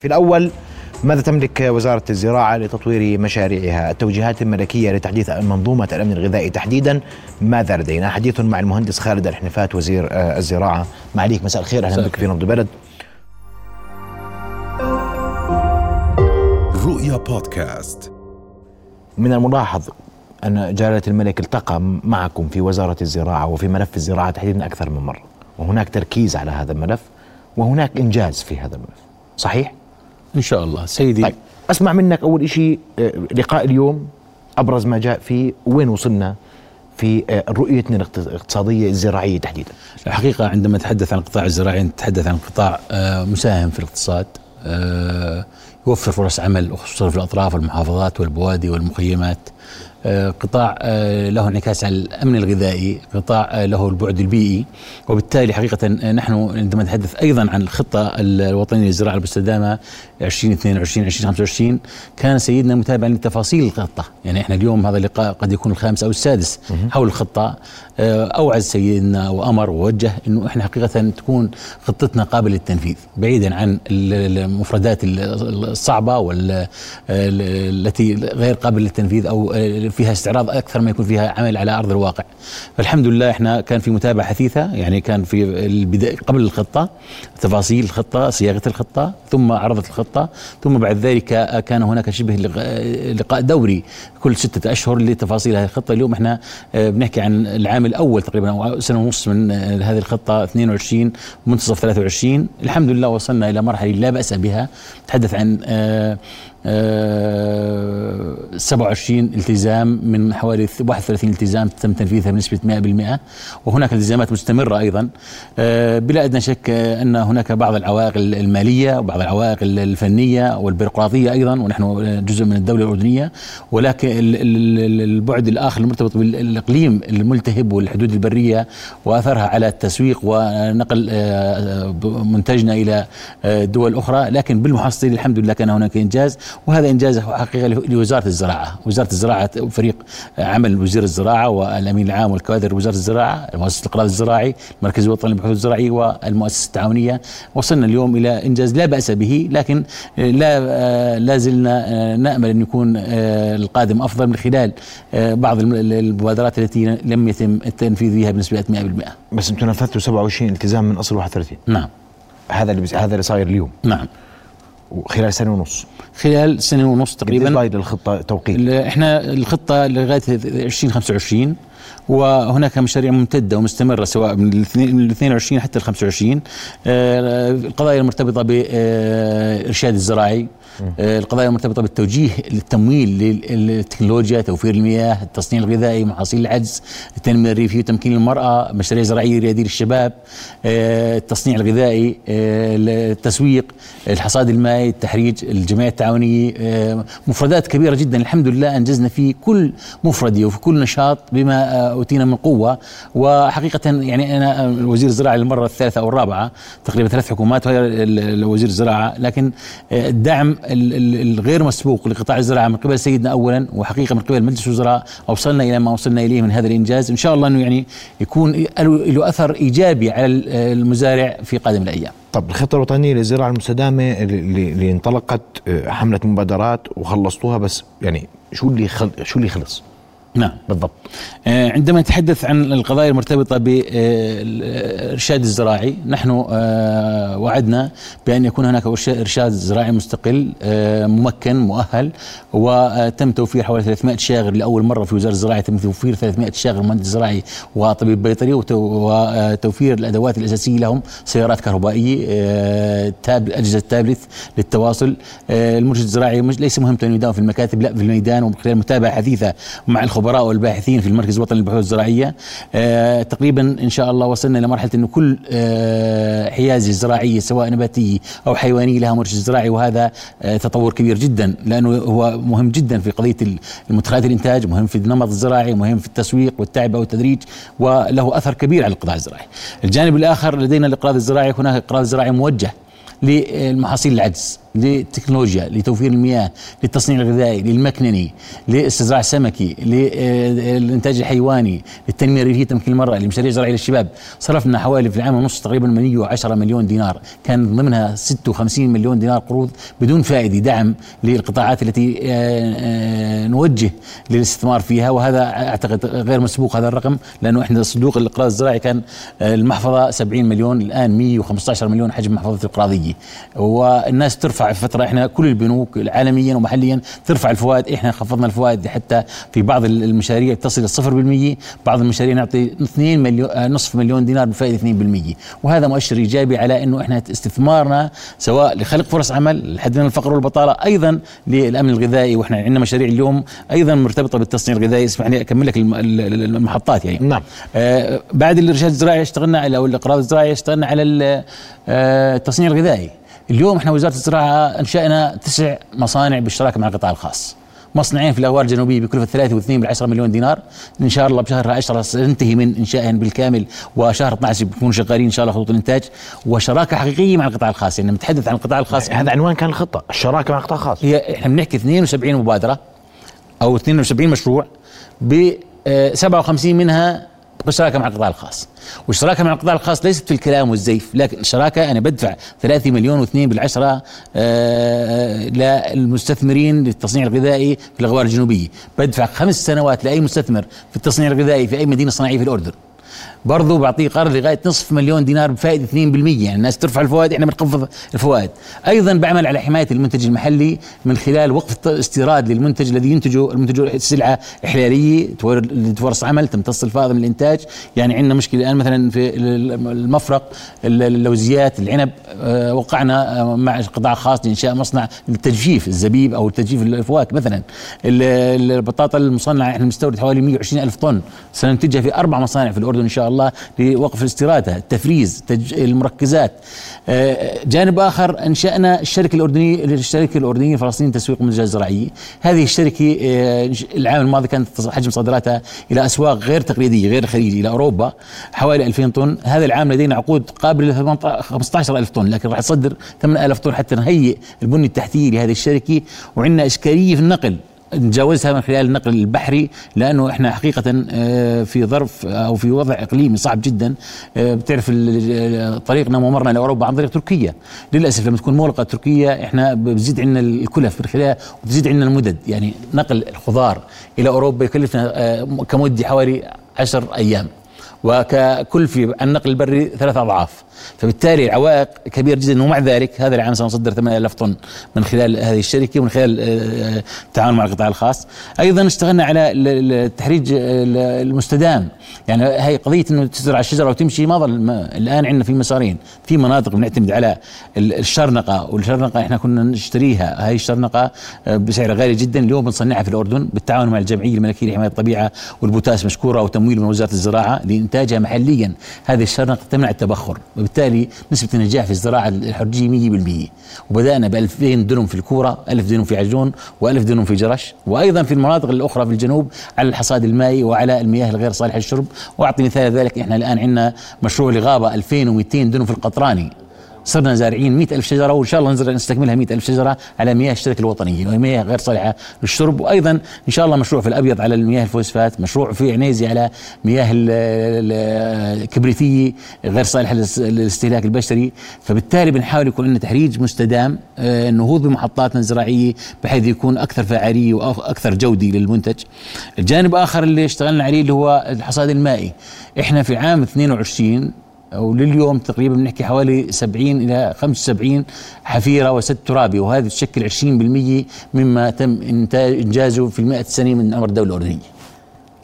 في الأول ماذا تملك وزارة الزراعة لتطوير مشاريعها؟ التوجيهات الملكية لتحديث منظومة الأمن الغذائي تحديدا. ماذا لدينا؟ حديث مع المهندس خالد الحنفات وزير آه، الزراعة. معليك مساء الخير. أهلا بك في نبض البلد. رؤيا بودكاست. من الملاحظ أن جلالة الملك التقى معكم في وزارة الزراعة وفي ملف الزراعة تحديدا أكثر من مرة. وهناك تركيز على هذا الملف وهناك إنجاز في هذا الملف. صحيح؟ إن شاء الله. سيدي طيب. أسمع منك أول شيء آه، لقاء اليوم أبرز ما جاء فيه وين وصلنا في آه، رؤيتنا الاقت- الاقتصادية الزراعية تحديدا. الحقيقة عندما نتحدث عن القطاع الزراعي نتحدث عن قطاع آه، مساهم في الاقتصاد يوفر فرص عمل خصوصا في الأطراف والمحافظات والبوادي والمخيمات. قطاع آه، له انعكاس على الأمن الغذائي، قطاع آه، له البعد البيئي، وبالتالي حقيقة آه، نحن عندما نتحدث أيضا عن الخطة الوطنية للزراعة المستدامه 2022 2025 كان سيدنا متابعا لتفاصيل الخطة، يعني إحنا اليوم هذا اللقاء قد يكون الخامس أو السادس حول الخطة. اوعز سيدنا وأمر ووجه إنه إحنا حقيقة تكون خطتنا قابلة للتنفيذ، بعيدا عن ال- المفردات ال- الصعبة والتي غير قابلة للتنفيذ أو فيها استعراض أكثر ما يكون فيها عمل على أرض الواقع. فالحمد لله إحنا كان في متابعة حثيثة يعني كان في قبل الخطة تفاصيل الخطة، صياغة الخطة، ثم عرضت الخطة، ثم بعد ذلك كان هناك شبه لق- لقاء دوري كل ستة أشهر لتفاصيل هذه الخطة، اليوم إحنا آه، بنحكي عن العام الأول تقريبا أو سنة ونص من هذه الخطة 22 منتصف 23 الحمد لله وصلنا إلى مرحلة لا بأس بها. نتحدث عن آه، 27 التزام من حوالي 31 التزام تم تنفيذها بنسبة 100% وهناك التزامات مستمرة أيضا. آه، بلا أدنى شك آه، أن هناك بعض العوائق المالية وبعض العوائق الفنية والبيروقراطية أيضا ونحن جزء من الدولة الأردنية. ولكن ال- ال- ال- البعد الآخر المرتبط بالإقليم الملتهب والحدود البرية واثرها على التسويق ونقل آه، منتجنا آه، دول أخرى. لكن بالمحصله الحمد لله كان هناك إنجاز. وهذا انجاز حقيقة لوزارة الزراعة، وزارة الزراعة فريق عمل وزير الزراعة والأمين العام والكوادر وزارة الزراعة، مؤسسه الاقراض الزراعي، المركز الوطني للبحوث الزراعيه والمؤسسة التعاونية، وصلنا اليوم إلى إنجاز لا بأس به لكن لا آه، لا زلنا آه، نأمل أن يكون آه، القادم أفضل من خلال بعض الم- المبادرات التي لم يتم التنفيذ فيها بنسبة 100%. بس أنتم نفذتوا 27 التزام من أصل 31 نعم. هذا اللي بس هذا اللي صاير اليوم. نعم. وخلال سنة ونص. خلال سنة ونص تقريبا. باقي للخطه توقيت. إحنا الخطة لغاية 2025 وهناك مشاريع ممتدة ومستمرة سواء من ال 22 حتى ال 25 آه، القضايا المرتبطة بالارشاد الزراعي آه، القضايا المرتبطه بالتوجيه للتمويل للتكنولوجيا توفير المياه التصنيع الغذائي محاصيل العجز التنميه الريفيه وتمكين المرأة مشاريع زراعية رياديه للشباب آه، التصنيع الغذائي آه، التسويق الحصاد المائي التحريج الجمعية التعاونية آه، مفردات كبيرة جدا. الحمد لله أنجزنا في كل مفردي وفي كل نشاط بما آه، أوتينا من قوة. وحقيقة يعني أنا آه، وزير الزراعة للمرة الثالثة أو الرابعة تقريبا ثلاث حكومات وهي وزير الزراعة. لكن آه، الدعم ال- ال- الغير مسبوق لقطاع الزراعة من قبل سيدنا اولا وحقيقة من قبل مجلس الوزراء أوصلنا إلى ما وصلنا إليه من هذا الإنجاز. إن شاء الله إنه يعني يكون له أثر إيجابي على ال- المزارع في قادم الأيام. طب الخطة الوطنية للزراعه المستدامة اللي انطلقت آه، حمله مبادرات وخلصتوها بس يعني شو اللي خل... شو اللي خلص؟ نعم. بالضبط. آه، عندما نتحدث عن القضايا المرتبطة بالإرشاد الزراعي نحن آه، وعدنا بأن يكون هناك إرشا- إرشاد زراعي مستقل آه، ممكن مؤهل وتم توفير حوالي 300 شاغر لأول مرة في وزارة الزراعة تم توفير 300 شاغر مهندس زراعي وطبيب بيطري وتو- وتوفير الأدوات الأساسية لهم سيارات كهربائية تاب أجهزة تابلت للتواصل. المرشد الزراعي ليس مهمته أن يداوم في المكاتب لا في الميدان ومن خلال متابعة حثيثة مع الخبراء والباحثين في المركز الوطني للبحوث الزراعية آه، تقريبا إن شاء الله وصلنا إلى مرحلة انه كل آه، حيازه زراعيه سواء نباتيه أو حيوانيه لها مرشد زراعي وهذا آه، تطور كبير جدا لأنه هو مهم جدا في قضية المدخلات الإنتاج مهم في النمط الزراعي مهم في التسويق والتعبئه والتدريج وله أثر كبير على القطاع الزراعي. الجانب الآخر لدينا الإقراض الزراعي هناك إقراض زراعي موجه للمحاصيل العدس للتكنولوجيا لتوفير المياه للتصنيع الغذائي للمكنني للاستزراع السمكي للإنتاج الحيواني للتنمية الريفية تمكين المرأة لمشاريع زراعية للشباب. صرفنا حوالي في العام ونص تقريبا 110 مليون دينار. كان ضمنها 56 مليون دينار قروض بدون فائدة دعم للقطاعات التي آه، آه، نوجه للاستثمار فيها. وهذا أعتقد غير مسبوق هذا الرقم لأنه إحنا صندوق الإقراض الزراعي كان آه، المحفظة 70 مليون الآن 115 مليون حجم محفظة الاقراضيه والناس ترفع في فترة إحنا كل البنوك عالميا ومحليا ترفع الفوائد. إحنا خفضنا الفوائد حتى في بعض المشاريع تصل ل 0% بعض المشاريع نعطي 2 مليون نصف مليون دينار بفائدة 2% وهذا مؤشر إيجابي على إنه إحنا استثمارنا سواء لخلق فرص عمل لحد من الفقر والبطالة أيضا للأمن الغذائي. وإحنا عندنا مشاريع اليوم أيضا مرتبطة بالتصنيع الغذائي. اسمح لي أكمل لك المحطات يعني. نعم. آه بعد الإرشاد الزراعي اشتغلنا على أو الإقراض الزراعي اشتغلنا على آه، التصنيع الغذائي. اليوم إحنا وزارة الزراعة أنشأنا تسع مصانع بالشراكه مع القطاع الخاص. مصنعين في الاغوار الجنوبية بكلفة 3 و2 بالعشرة مليون دينار. إن شاء الله بشهر 10 سننتهي من انشائهم بالكامل وشهر 12 بيكونوا شغالين إن شاء الله خطوط الإنتاج. وشراكة حقيقية مع القطاع الخاص يعني نتحدث عن القطاع الخاص. هذا عنوان كان الخطة الشراكة مع القطاع الخاص. هي إحنا بنحكي 72 مبادرة أو 72 مشروع ب 57 منها بالشراكه مع القطاع الخاص. والشراكة مع القطاع الخاص ليست في الكلام والزيف لكن شراكه أنا بدفع 3 مليون و2 بالعشرة آه، للمستثمرين للتصنيع الغذائي في الأغوار الجنوبية. بدفع خمس سنوات لأي مستثمر في التصنيع الغذائي في أي مدينة صناعية في الأردن. برضه بعطيه قرض لغاية نصف مليون دينار بفائدة 2% يعني الناس ترفع الفوائد إحنا بنخفض الفوائد. أيضا بعمل على حماية المنتج المحلي من خلال وقف استيراد للمنتج الذي ينتجه المنتج سلعة إحلالية فرص عمل تمتص الفائض من الإنتاج. يعني عندنا مشكلة الآن مثلا في المفرق اللوزيات العنب. آه، وقعنا آه، مع قطاع خاص لإنشاء مصنع للتجفيف الزبيب أو تجفيف الفواكه مثلا. البطاطا المصنعة إحنا بنستورد حوالي 120 ألف طن. سننتجها في أربع مصانع في الأردن إن شاء الله لوقف استيرادها التفريز المركزات. آه، جانب آخر أنشأنا الشركة الأردنية الشركة الأردنية الفلسطينية لتسويق المنتجات الزراعيه هذه الشركة آه، العام الماضي كانت حجم صادراتها إلى أسواق غير تقليدية غير الخليج إلى أوروبا حوالي 2000 طن. هذا العام لدينا عقود قابلة ل 15000 طن لكن راح تصدر 8000 طن حتى نهيئ البني التحتية لهذه الشركة. وعندنا إشكالية في النقل. نتجاوزها من خلال النقل البحري لأنه إحنا حقيقة آه، في ظرف أو في وضع إقليمي صعب جدا. آه، بتعرف طريقنا ومرنا لأوروبا عن طريق تركيا. للأسف لما تكون مغلقة تركيا إحنا بزيد عندنا الكلف من خلال وبتزيد عندنا المدد. يعني نقل الخضار إلى أوروبا يكلفنا آه، كمدة حوالي عشر أيام. وككلفة النقل البري ثلاث أضعاف. فبالتالي العوائق كبيرة جدا ومع ذلك هذا العام سنصدر 8000 طن من خلال هذه الشركة ومن خلال آه، التعاون مع القطاع الخاص. أيضا اشتغلنا على التحريج المستدام. يعني هي قضية أنه تزرع الشجرة وتمشي ما ظل الآن عندنا في مسارين في مناطق بنعتمد على الشرنقة والشرنقة إحنا كنا نشتريها. هاي الشرنقة آه، بسعر غالي جدا اليوم بنصنعها في الأردن بالتعاون مع الجمعية الملكية لحماية الطبيعة والبوتاس مشكورة وتمويل من وزارة الزراعة إنتاجها محليا. هذه الشرنقة تمنع التبخر. وبالتالي نسبة النجاح في الزراعة الحرجية 100% وبدأنا ب 2000 دنم في الكورة 1000 دنم في عجون و1000 دنم في جرش وأيضا في المناطق الأخرى في الجنوب على الحصاد المائي وعلى المياه الغير صالحة للشرب. وأعطي مثال ذلك إحنا الآن عندنا مشروع لغابة 2200 دنم في القطراني. صرنا زارعين مئة ألف شجرة وإن شاء الله نزرع نستكملها مئة ألف شجرة على مياه الشركة الوطنية وهي مياه غير صالحة للشرب. وأيضا إن شاء الله مشروع في الأبيض على المياه الفوسفات مشروع في عنيزي على مياه الكبريتية غير صالحة للاستهلاك البشري. فبالتالي بنحاول يكون عندنا تحريج مستدام آه، النهوض بمحطاتنا الزراعية بحيث يكون أكثر فعالية وأكثر جودة للمنتج. الجانب آخر اللي اشتغلنا عليه اللي هو الحصاد المائي. إحنا في عام 22 ولليوم تقريبا بنحكي حوالي 70 إلى 75 حفيرة وسد ترابي وهذه تشكل 20% مما تم انتاج إنجازه في المئة سنه من أمر الدولة الأردنية.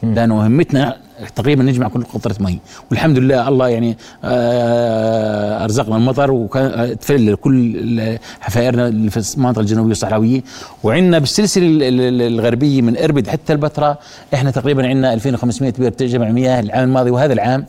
لأنه مهمتنا تقريبا نجمع كل قطرة مي. والحمد لله الله يعني آه، أرزقنا المطر وكان تفل كل حفائرنا في المنطقة الجنوبية الصحراويه وعندنا بالسلسلة الغربية من إربد حتى البتراء إحنا تقريبا عندنا 2500 بير تجمع مياه العام الماضي وهذا العام.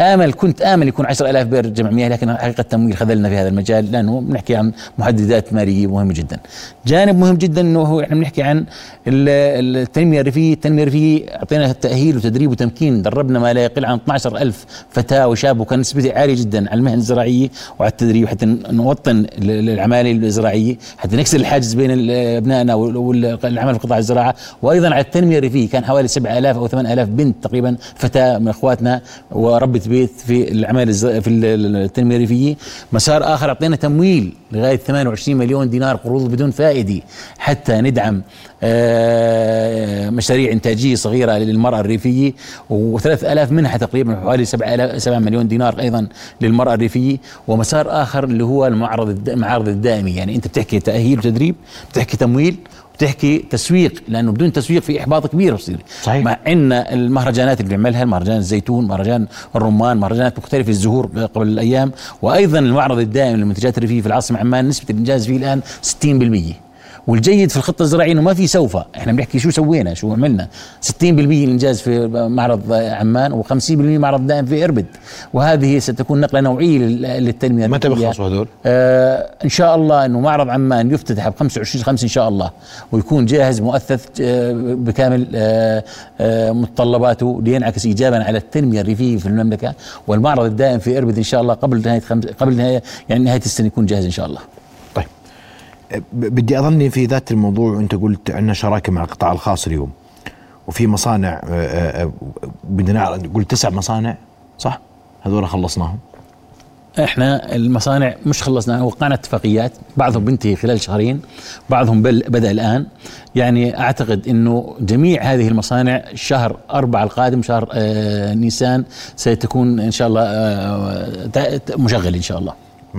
آمل كنت آمل يكون 10000 بئر جمع مياه لكن حقيقة التمويل خذلنا في هذا المجال. لأنه بنحكي عن محددات مالية مهمة جدا. جانب مهم جدا إنه هو إحنا بنحكي عن ال- التنمية الريفية، التنمية الريفية اعطينا تأهيل وتدريب وتمكين، دربنا ما لا يقل عن 12000 فتاة وشاب وكان نسبتي عالية جدا على المهن الزراعية وعلى التدريب حتى نوطن ال- العمالة الزراعية، حتى نكسر الحاجز بين أبنائنا وال- والعمل في قطاع الزراعة، وأيضا على التنمية الريفية كان حوالي 7000 أو 8000 بنت تقريبا فتاة من أخواتنا وربة بيت في العمل الز- في ال- ال- التنمية الريفية، مسار آخر أعطينا تمويل لغاية 28 مليون دينار قروض بدون فائدة حتى ندعم آه، مشاريع إنتاجية صغيرة للمرأة الريفية. و3000 منها تقريبا حوالي 7 7 مليون دينار أيضا للمرأة الريفية. ومسار آخر اللي هو المعرض المعارض الدائمي يعني أنت بتحكي تأهيل وتدريب بتحكي تمويل. بتحكي تسويق لأنه بدون تسويق في إحباط كبير بصير صحيح. مع إن المهرجانات اللي بنعملها مهرجان الزيتون مهرجان الرمان مهرجانات مختلفة الزهور قبل الأيام وأيضا المعرض الدائم للمنتجات الريفيه في العاصمة عمان نسبة الإنجاز فيه الآن 60% والجيد في الخطة الزراعية إنه ما في سوف إحنا بنحكي شو سوينا شو عملنا 60% الإنجاز في معرض عمان و50% معرض دائم في إربد وهذه ستكون نقلة نوعية لل- للتنمية متى. بيخلصوا هذول؟ آه إن شاء الله إنه معرض عمان يفتتح ب 25 5 إن شاء الله ويكون جاهز مؤثث آه بكامل آه آه متطلباته لينعكس ايجابا على التنمية الريفية في المملكة والمعرض الدائم في إربد إن شاء الله قبل نهاية خمس قبل نهاية يعني نهاية السنة يكون جاهز إن شاء الله. بدي أظني في ذات الموضوع وانت قلت عندنا شراكة مع القطاع الخاص اليوم وفي مصانع آه، آه، آه، بدنا قلت تسع مصانع صح؟ هذول خلصناهم. إحنا المصانع مش خلصنا وقعنا اتفاقيات بعضهم بينتهي خلال شهرين بعضهم بل بدأ الآن. يعني أعتقد إنه جميع هذه المصانع شهر أربعة القادم شهر آه نيسان ستكون إن شاء الله آه تع- مشغل إن شاء الله.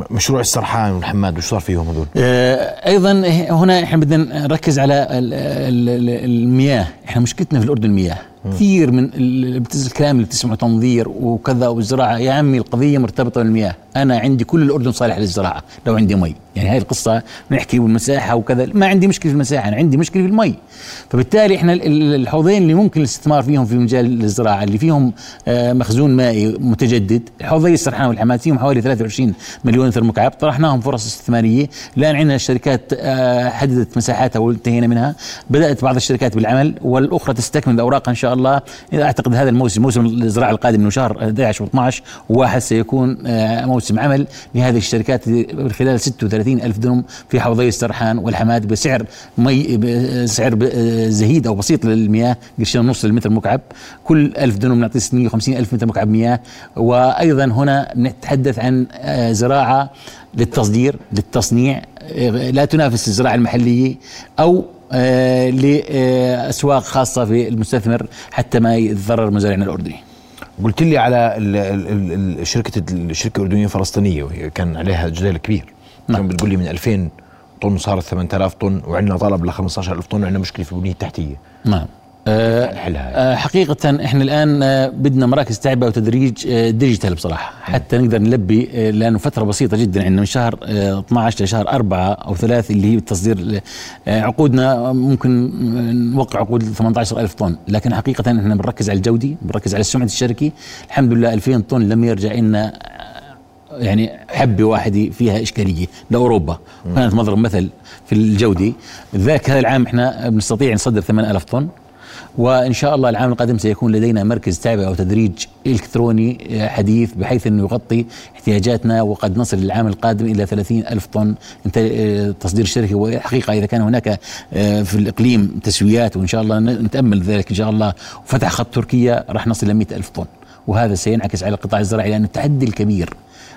مشروع السرحان والحماد وش صار فيهم هذول؟ آه، أيضا هنا إحنا بدنا نركز على ال- ال- ال- المياه إحنا مشكلتنا في الأردن المياه كثير من الكلام اللي بتسمعه تنظير وكذا والزراعه يا عمي القضية مرتبطة بالمياه. أنا عندي كل الأردن صالح للزراعة لو عندي مي. يعني هاي القصة بنحكي بالمساحه وكذا. ما عندي مشكلة في المساحة أنا عندي مشكلة في المي. فبالتالي إحنا ال- ال- الحوضين اللي ممكن الاستثمار فيهم في مجال الزراعة اللي فيهم آه، مخزون مائي متجدد حوضي السرحان والحماد فيهم حوالي 23 مليون متر مكعب طرحناهم فرص استثمارية. الآن عندنا الشركات آه، حددت مساحاتها وانتهينا منها. بدأت بعض الشركات بالعمل والأخرى تستكمل اوراقها إن شاء الله. أعتقد هذا الموسم موسم الزراعة القادم انه شهر 11 و12 وواحد سيكون آه، موسم عمل لهذه الشركات من خلال 36 ألف دنم في حوضي السرحان والحماد بسعر مي آه، زهيد أو بسيط للمياه قرشين ونص للمتر مكعب. كل ألف دنم نعطي 650 ألف متر مكعب مياه. وأيضا هنا نتحدث عن آه، زراعة للتصدير للتصنيع آه، لا تنافس الزراعة المحلية أو آه، لأسواق خاصة في المستثمر حتى ما يتضرر مزارعنا الأردني. قلت لي على شركة الشركة الأردنية الفلسطينية وهي كان عليها جدال كبير. نعم. بتقول لي من 2000 طن صارت 8000 طن وعندنا طلب ل 15000 طن وعندنا مشكلة في البنيه التحتيه نعم. نحلها آه، حقيقة إحنا الآن آه، بدنا مراكز تعبئة وتدريج آه، ديجيتال بصراحة. حتى نقدر نلبي آه، لأنه فترة بسيطة جدا. عندنا من شهر آه، 12 لشهر 4 أو 3 اللي هي التصدير آه، عقودنا ممكن آه، نوقع عقود 18000 طن. لكن حقيقة إحنا بنركز على الجودة بنركز على سمعة الشركة الحمد لله 2000 طن لم يرجع لنا يعني حبة واحدة فيها إشكالية لأوروبا. كانت مضرب مثل في الجوده لذلك هذا العام إحنا بنستطيع نصدر 8000 طن. وإن شاء الله العام القادم سيكون لدينا مركز تعبئه وتدريج إلكتروني آه، حديث بحيث أنه يغطي احتياجاتنا وقد نصل العام القادم إلى 30 ألف طن. آه، تصدير الشركة والحقيقة إذا كان هناك آه، في الإقليم تسويات وإن شاء الله نتأمل ذلك إن شاء الله. وفتح خط تركيا راح نصل ل 100 ألف طن. وهذا سينعكس على القطاع الزراعي لأن التحدي الكبير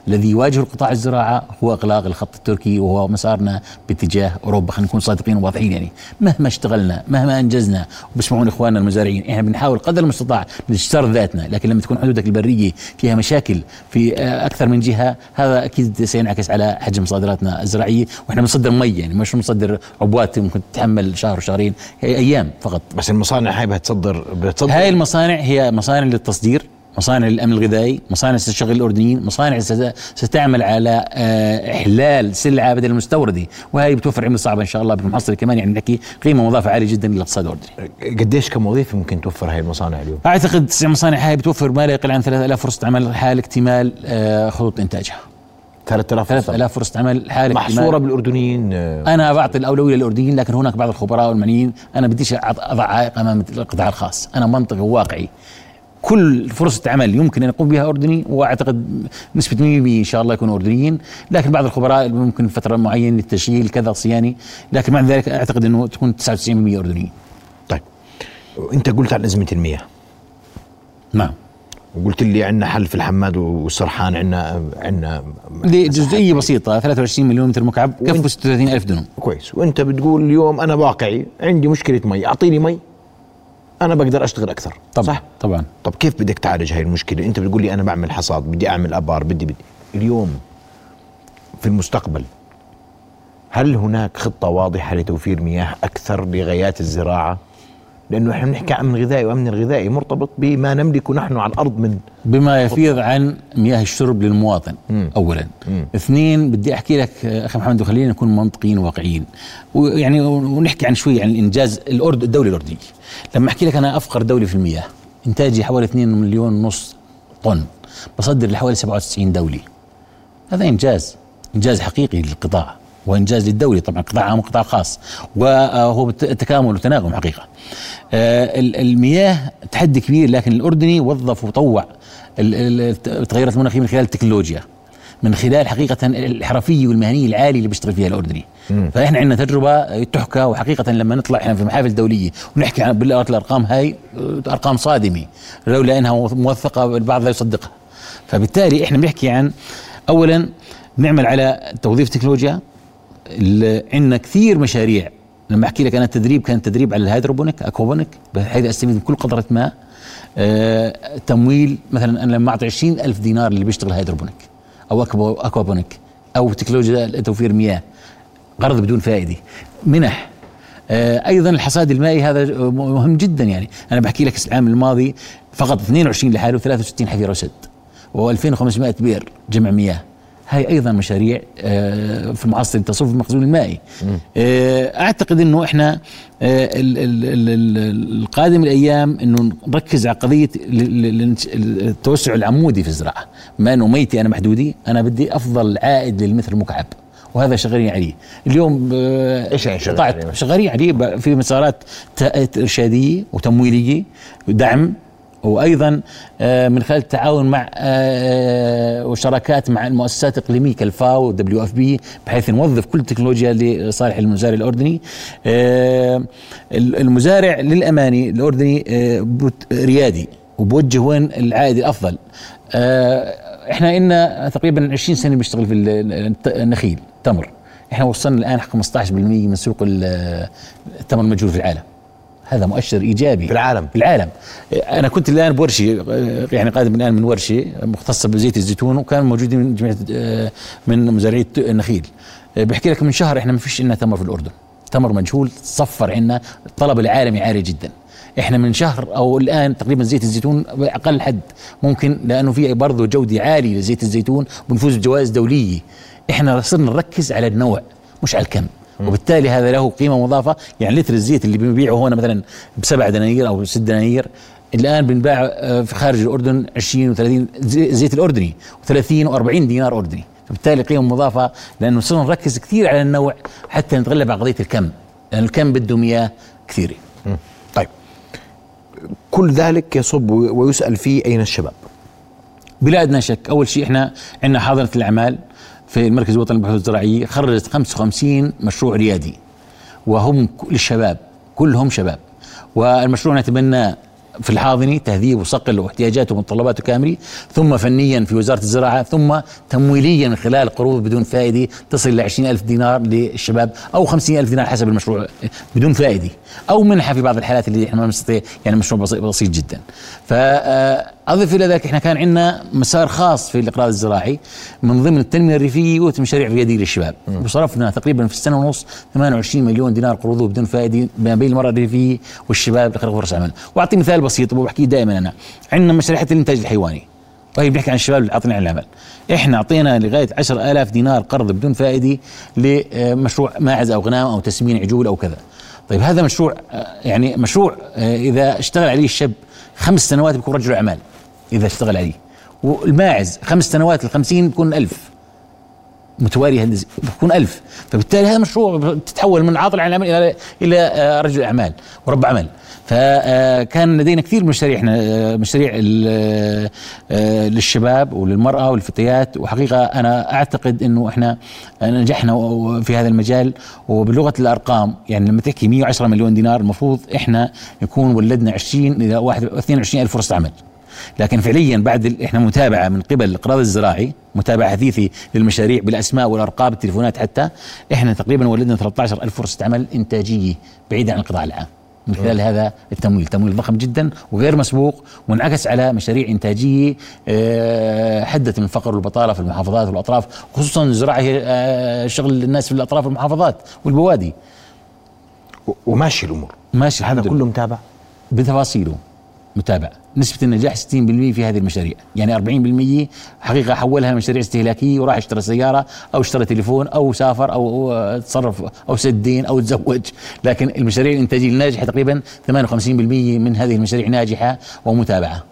الذي يواجه القطاع الزراعة هو إغلاق الخط التركي وهو مسارنا باتجاه أوروبا. خلينا نكون صادقين وواضحين يعني. مهما اشتغلنا مهما أنجزنا وبسمعون إخواننا المزارعين إحنا بنحاول قدر المستطاع نشتر ذاتنا لكن لما تكون حدودك البرية فيها مشاكل في أكثر من جهة هذا أكيد سينعكس على حجم صادراتنا الزراعية. وإحنا بنصدر مي يعني مش بنصدر عبوات ممكن تتحمل شهر وشهرين هي أيام فقط. بس المصانع هاي بتصدر بتصدر؟ هاي المصانع هي مصانع للتصدير. مصانع الامن الغذائي، مصانع ستشغل الأردنيين، مصانع ستعمل على آه، إحلال سلعه بدل المستورده، وهي بتوفر عملة صعبة إن شاء الله بالمحصله كمان يعني نحكي قيمة مضافة عالية جدا للاقتصاد الأردني. قديش كم وظيفة ممكن توفر هاي المصانع اليوم؟ أعتقد تسع مصانع هاي بتوفر ما لا يقل عن 3000 فرصة عمل حال اكتمال آه، خطوط إنتاجها. 3000 فرصة 3000 فرصة عمل حال محصورة اكتمال. بالأردنيين آه، أنا بعطي الأولوية للأردنيين لكن هناك بعض الخبراء والمعنيين أنا بديش أضع- عائق أمام القطاع الخاص أنا منطقي وواقعي كل فرصة عمل يمكن أن يقوم بها أردني وأعتقد نسبة 100% إن شاء الله يكونوا أردنيين لكن بعض الخبراء ممكن فترة معينة للتشغيل كذا صياني لكن مع ذلك أعتقد أنه تكون 99% أردنيين طيب. أنت قلت عن أزمة المياه. نعم. وقلت لي عندنا حل في الحماد والسرحان عندنا عندنا لجزئية بسيطة 23 مليون متر مكعب كفوا 36 ألف دنم كويس. وأنت بتقول اليوم أنا واقعي عندي مشكلة مي أعطيني مي. أنا بقدر أشتغل أكثر طبعا صح؟ طبعا. طب كيف بدك تعالج هاي المشكلة؟ أنت بتقول لي أنا بعمل حصاد بدي أعمل أبار بدي بدي. اليوم في المستقبل هل هناك خطة واضحة لتوفير مياه أكثر لغايات الزراعة؟ لأنه إحنا بنحكي عن امن غذائي وأمن الغذائي مرتبط بما نملكه نحن على الأرض من بما يفيض عن مياه الشرب للمواطن مم. اولا. مم. اثنين بدي أحكي لك أخي محمد وخلينا نكون منطقيين وواقعيين. ويعني ونحكي عن شوي عن الانجاز الأرد الدولي الاردني لما أحكي لك أنا أفقر دولة في المياه إنتاجي حوالي 2 مليون ونص طن. بصدر لحوالي 97 دولة. هذا إنجاز إنجاز حقيقي للقطاع. وإنجاز للدولة طبعا قطاع عام وقطاع خاص وهو تكامل وتناغم حقيقة. آه، ال- المياه تحدي كبير لكن الأردني وظف وطوع ال- ال- التغيرات المناخية من خلال التكنولوجيا من خلال حقيقة الحرفية والمهنية العالية اللي بيشتغل فيها الأردني. فإحنا عندنا تجربة تحكى وحقيقة لما نطلع إحنا في محافل دولية ونحكي عن بالأرقام هاي أرقام صادمة لولا إنها موثقة البعض لا يصدقها. فبالتالي إحنا بنحكي عن أولا نعمل على توظيف تكنولوجيا عندنا كثير مشاريع. لما أحكي لك أنا التدريب كان تدريب على ال hydroponic aquaponic بحيث أستفيد من كل قطرة ماء. آه تمويل مثلا أنا لما أعطي 20 ألف دينار اللي بيشتغل hydroponic أو aquaponic أو تكنولوجيا توفير مياه قرض بدون فائدة. منح. آه، أيضا الحصاد المائي هذا مهم جدا يعني. أنا بحكي لك العام الماضي فقط 22 لحاله 63 حفيره وسد و2500 بئر جمع مياه. هاي أيضا مشاريع آه، في المعصر تصرف المخزون المائي. آه، أعتقد إنه إحنا آه، ال- ال- ال- ال- القادم الأيام إنه نركز على قضية ال- ال- ال- التوسع العمودي في الزراعة. بما إنه ميتي أنا محدودي أنا بدي أفضل عائد للمتر المكعب وهذا شغالين عليه. اليوم إيش يعني شغالين عليه؟ شغالين عليه في مسارات إرشادية وتمويلية ودعم وأيضا آه، من خلال التعاون مع آه، وشراكات مع المؤسسات الإقليمية كالفاو و WFP بحيث نوظف كل التكنولوجيا لصالح المزارع الأردني. آه، المزارع للامانه الأردني آه، ريادي وبوجه وين العائد الأفضل. آه، إحنا إلنا تقريبا 20 سنة بنشتغل في ال- النخيل تمر. إحنا وصلنا الآن 15% من سوق ال- التمر المجهول في العالم. هذا مؤشر إيجابي في العالم. في العالم أنا كنت الآن بورشه يعني قادم الآن من ورشه مختصه بزيت الزيتون وكان موجودين من جميع آه، من مزارعي النخيل. آه، بحكي لك من شهر إحنا ما فيش عندنا تمر في الأردن. تمر مجهول صفر عندنا الطلب العالمي عالي جدا. إحنا من شهر أو الآن تقريبا زيت الزيتون باقل حد ممكن لأنه في برضه جودة عالية لزيت الزيتون بنفوز بجوائز دولية. إحنا صرنا نركز على النوع مش على الكم. وبالتالي هذا له قيمة مضافة. يعني لتر الزيت اللي بنبيعه هنا مثلا بسبع دنانير أو ست دنانير الآن بنباع آه، في خارج الأردن 20 و30 زيت الأردني و30 و40 دينار أردني. فبالتالي قيمة مضافة لأنه صرنا نركز كثير على النوع حتى نتغلب على قضية الكم لأن الكم بده مياه كثيرة. طيب. كل ذلك يصب ويسأل فيه أين الشباب؟ بلا ادنى شك. أول شيء إحنا عندنا حاضنة الأعمال. في المركز الوطني للبحوث الزراعية خرجت 55 مشروع ريادي وهم كل الشباب كلهم شباب. والمشروع نتبناه في الحاضنه تهذيب وصقل واحتياجاته ومتطلباته كاملة ثم فنيا في وزارة الزراعة ثم تمويليا من خلال قروض بدون فائدة تصل ل 20 ألف دينار للشباب أو 50 ألف دينار حسب المشروع بدون فائدة أو منحة في بعض الحالات اللي إحنا ما نستطيع يعني مشروع بسيط, جدا. ف اضف إلى ذلك إحنا كان عندنا مسار خاص في الإقراض الزراعي من ضمن التنمية الريفية ومشاريع رياديه للشباب. وصرفنا تقريبا في السنة ونص 28 مليون دينار قروض بدون فائدة ما بين المرأة الريفية والشباب لخلق فرص عمل. وأعطي مثال بسيط وبحكيه دائما أنا. عندنا مشاريع الإنتاج الحيواني. وهي بنحكي عن الشباب اللي عطينا عن العمل إحنا أعطينا لغاية 10000 دينار قرض بدون فائدة لمشروع ماعز أو غنام أو تسمين عجول أو كذا. طيب هذا مشروع آه، يعني مشروع آه، إذا اشتغل عليه الشاب خمس سنوات بيكون رجل أعمال. إذا اشتغل عليه. والماعز خمس سنوات ال 50 بيكون ألف متوالي هندسي بيكون ألف. فبالتالي هذا مشروع تتحول من عاطل عن العمل إلى إلى آه، رجل أعمال ورب عمل. فكان لدينا كثير مشاريع إحنا مشاريع للشباب وللمرأة والفتيات. وحقيقة أنا أعتقد إنه إحنا نجحنا في هذا المجال. وبلغة الأرقام يعني لما تحكي 110 مليون دينار المفروض إحنا يكون ولدنا 20 إلى 22 ألف فرصة عمل. لكن فعليا بعد إحنا متابعة من قبل الاقراض الزراعي متابعة حثيثي للمشاريع بالأسماء والأرقام التليفونات حتى إحنا تقريبا ولدنا 13 ألف فرصة عمل إنتاجية بعيدة عن القطاع العام. من خلال هذا التمويل. تمويل ضخم جدا وغير مسبوق وانعكس على مشاريع إنتاجية آه، حدت من الفقر والبطالة في المحافظات والأطراف خصوصا الزراعة هي آه، شغل الناس في الأطراف والمحافظات والبوادي. وماشي الأمور. ماشي هذا كله متابع؟ بتفاصيله. متابع. نسبة النجاح 60% في هذه المشاريع. يعني 40% حقيقة حولها لمشاريع استهلاكية وراح اشترى سيارة أو اشترى تليفون أو سافر أو تصرف أو سد دين أو تزوج لكن المشاريع الإنتاجية الناجحة تقريبا 58% من هذه المشاريع ناجحة ومتابعة.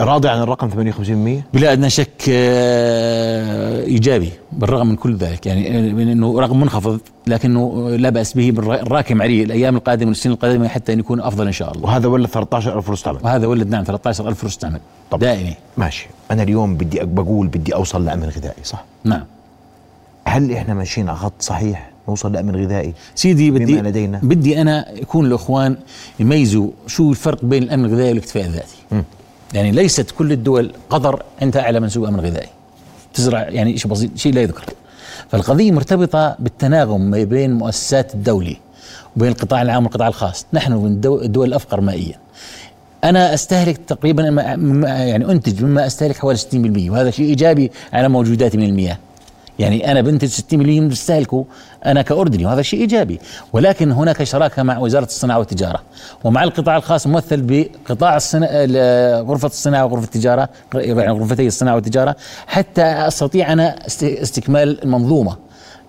راضي عن الرقم 58% بلا أدنى شك آه، إيجابي بالرغم من كل ذلك. يعني من إنه رقم منخفض لكنه لا بأس به الراكم عليه الأيام القادمة والسنين القادمة حتى أن يكون أفضل إن شاء الله. وهذا ولد 13000 فرصه عمل وهذا ولد نعم 13000 فرصه عمل طب دائمه ماشي. أنا اليوم بدي بقول بدي أوصل لأمن غذائي صح؟ نعم. هل إحنا ماشيين على خط صحيح نوصل لأمن غذائي؟ سيدي بدي لدينا. بدي أنا يكون الإخوان يميزوا شو الفرق بين الأمن الغذائي والإكتفاء الذاتي. م. يعني ليست كل الدول قطر عندها اعلى منسوب امن غذائي تزرع يعني شيء بسيط شيء لا يذكر. فالقضية مرتبطة بالتناغم ما بين مؤسسات الدولة وبين القطاع العام والقطاع الخاص. نحن من الدول الأفقر مائيا. أنا أستهلك تقريبا يعني أنتج مما أستهلك حوالي 60% وهذا شيء إيجابي على موجوداتي من المياه. يعني أنا بنتج 60 مليون بستهلكه أنا كأردني وهذا شيء إيجابي. ولكن هناك شراكة مع وزارة الصناعة والتجارة. ومع القطاع الخاص ممثل بقطاع الصنا... غرفة الصناعة وغرفة التجارة يعني غرفتي الصناعة والتجارة. حتى أستطيع أنا استكمال المنظومة.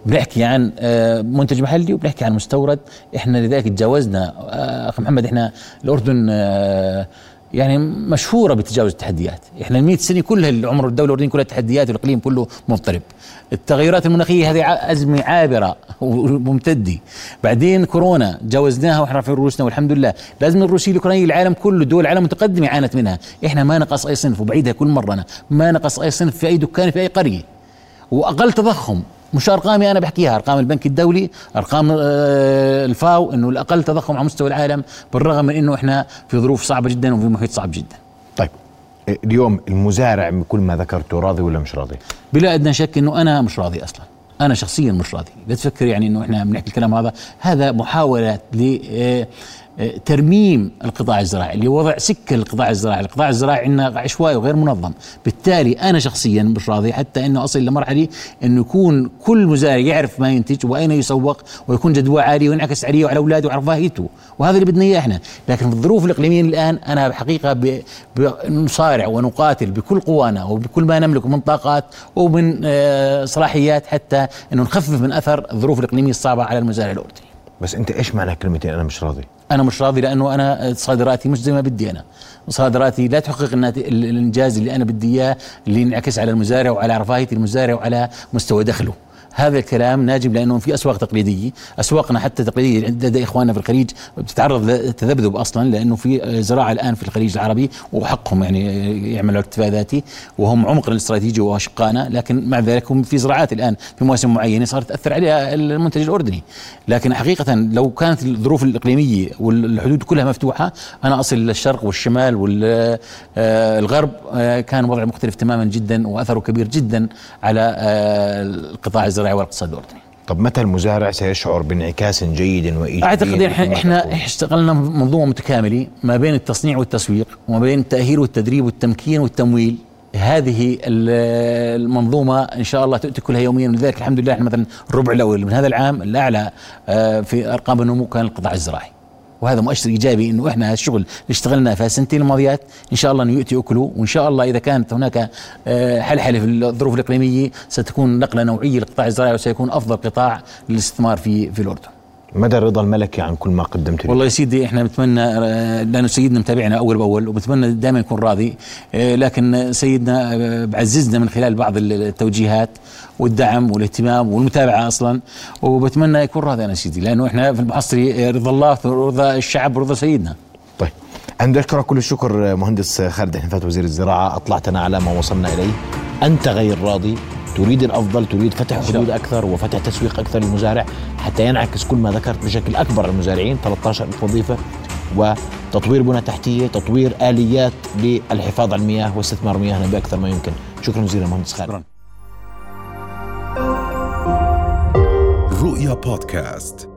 بنحكي عن آه، منتج محلي وبنحكي عن مستورد. إحنا لذلك تجاوزنا آه، أخ محمد إحنا الأردن آه، يعني مشهورة بتجاوز التحديات، إحنا ال 100 سنة كلها العمر الدولة الاردنيه كلها تحديات والإقليم كله مضطرب. التغيرات المناخية هذه أزمة عابرة وممتدة. بعدين كورونا جاوزناها وإحنا في رؤوسنا والحمد لله، الأزمة الروسية الاوكرانيه العالم كله دول العالم متقدمة عانت منها، إحنا ما نقص أي صنف وبعيدها كل مرة أنا ما نقص أي صنف في أي دكان في أي قرية. وأقل تضخم مش ارقامي أنا بحكيها أرقام البنك الدولي أرقام آه، الفاو إنه الأقل تضخم على مستوى العالم بالرغم من إنه إحنا في ظروف صعبة جدا وفي محيط صعب جدا. طيب اليوم المزارع بكل ما ذكرته راضي ولا مش راضي؟ بلا أدنى شك إنه أنا مش راضي أصلا. أنا شخصيا مش راضي. لا تفكر يعني إنه إحنا بنحكي الكلام هذا. هذا محاولات ل آه، ترميم القطاع الزراعي لوضع سكة للقطاع الزراعي، القطاع الزراعي عندنا عشوائي وغير منظم، بالتالي أنا شخصيا مش راضي حتى إنه أصل لمرحله إنه يكون كل مزارع يعرف ما ينتج وأين يسوق ويكون جدوى عالي وينعكس عليه وعلى أولاده وعلى رفاهيته، وهذا اللي بدنا إياه إحنا، لكن في الظروف الإقليمية الآن أنا بحقيقة نصارع ونقاتل بكل قوانا وبكل ما نملك من طاقات ومن آه، صلاحيات حتى إنه نخفف من أثر الظروف الإقليمية الصعبة على المزارع الأردني. بس انت إيش معنى كلمتين أنا مش راضي؟ أنا مش راضي لأنه أنا صادراتي مش زي ما بدي أنا صادراتي لا تحقق الانجاز اللي أنا بدي اياه اللي ينعكس على المزارع وعلى رفاهية المزارع وعلى مستوى دخله هذا الكلام ناجم لأنه في أسواق تقليدية، أسواقنا حتى تقليدية لدى إخواننا في الخليج بتتعرض للتذبذب أصلا لأنه في زراعة الآن في الخليج العربي وحقهم يعني يعملوا اكتفاء ذاتي وهم عمقنا الاستراتيجي واشقائنا لكن مع ذلك هم في زراعات الآن في مواسم معينة صارت تأثر عليها المنتج الأردني، لكن حقيقة لو كانت الظروف الإقليمية والحدود كلها مفتوحة أنا أصل للشرق والشمال والغرب آه، كان وضع مختلف تماما جدا وأثره كبير جدا على آه، القطاع الزراعي. الزراعي والاقتصاد الأردني. طب متى المزارع سيشعر بانعكاس جيد وإيجابي أعتقد إحنا إحنا اشتغلنا منظومه متكامله ما بين التصنيع والتسويق وما بين التأهيل والتدريب والتمكين والتمويل. هذه المنظومة إن شاء الله تؤتي كلها يوميا. ولذلك الحمد لله إحنا مثلا الربع الأول من هذا العام الأعلى آه، في أرقام النمو كان القطاع الزراعي. وهذا مؤشر إيجابي إنه إحنا الشغل اللي اشتغلنا في السنتين الماضيات إن شاء الله إنه يؤتي أكله وإن شاء الله إذا كانت هناك آه، حلحلة في الظروف الإقليمية ستكون نقلة نوعية للقطاع الزراعي وسيكون أفضل قطاع للاستثمار في في الأردن. مدى الرضا الملكي عن كل ما قدمت والله يا سيدي إحنا بنتمنى آه، لأنه سيدنا متابعنا أول بأول وبتمنى دائما يكون راضي آه، لكن سيدنا آه، بعززنا من خلال بعض التوجيهات والدعم والاهتمام والمتابعة أصلا وبتمنى يكون راضي أنا سيدي لأنه إحنا في المحصري رضا الله رضا الشعب ورضا سيدنا. طيب. أنا أشكرك كل الشكر مهندس خالد حنفات وزير الزراعة أطلعتنا على ما وصلنا إليه. أنت غير راضي. تريد الأفضل تريد فتح حدود أكثر وفتح تسويق أكثر للمزارع حتى ينعكس كل ما ذكرت بشكل أكبر على المزارعين 13 ألف وظيفة وتطوير بنى تحتية تطوير آليات للحفاظ على المياه واستثمار مياهنا بأكثر ما يمكن. شكرا جزيلا مهندس خالد. رؤيا بودكاست.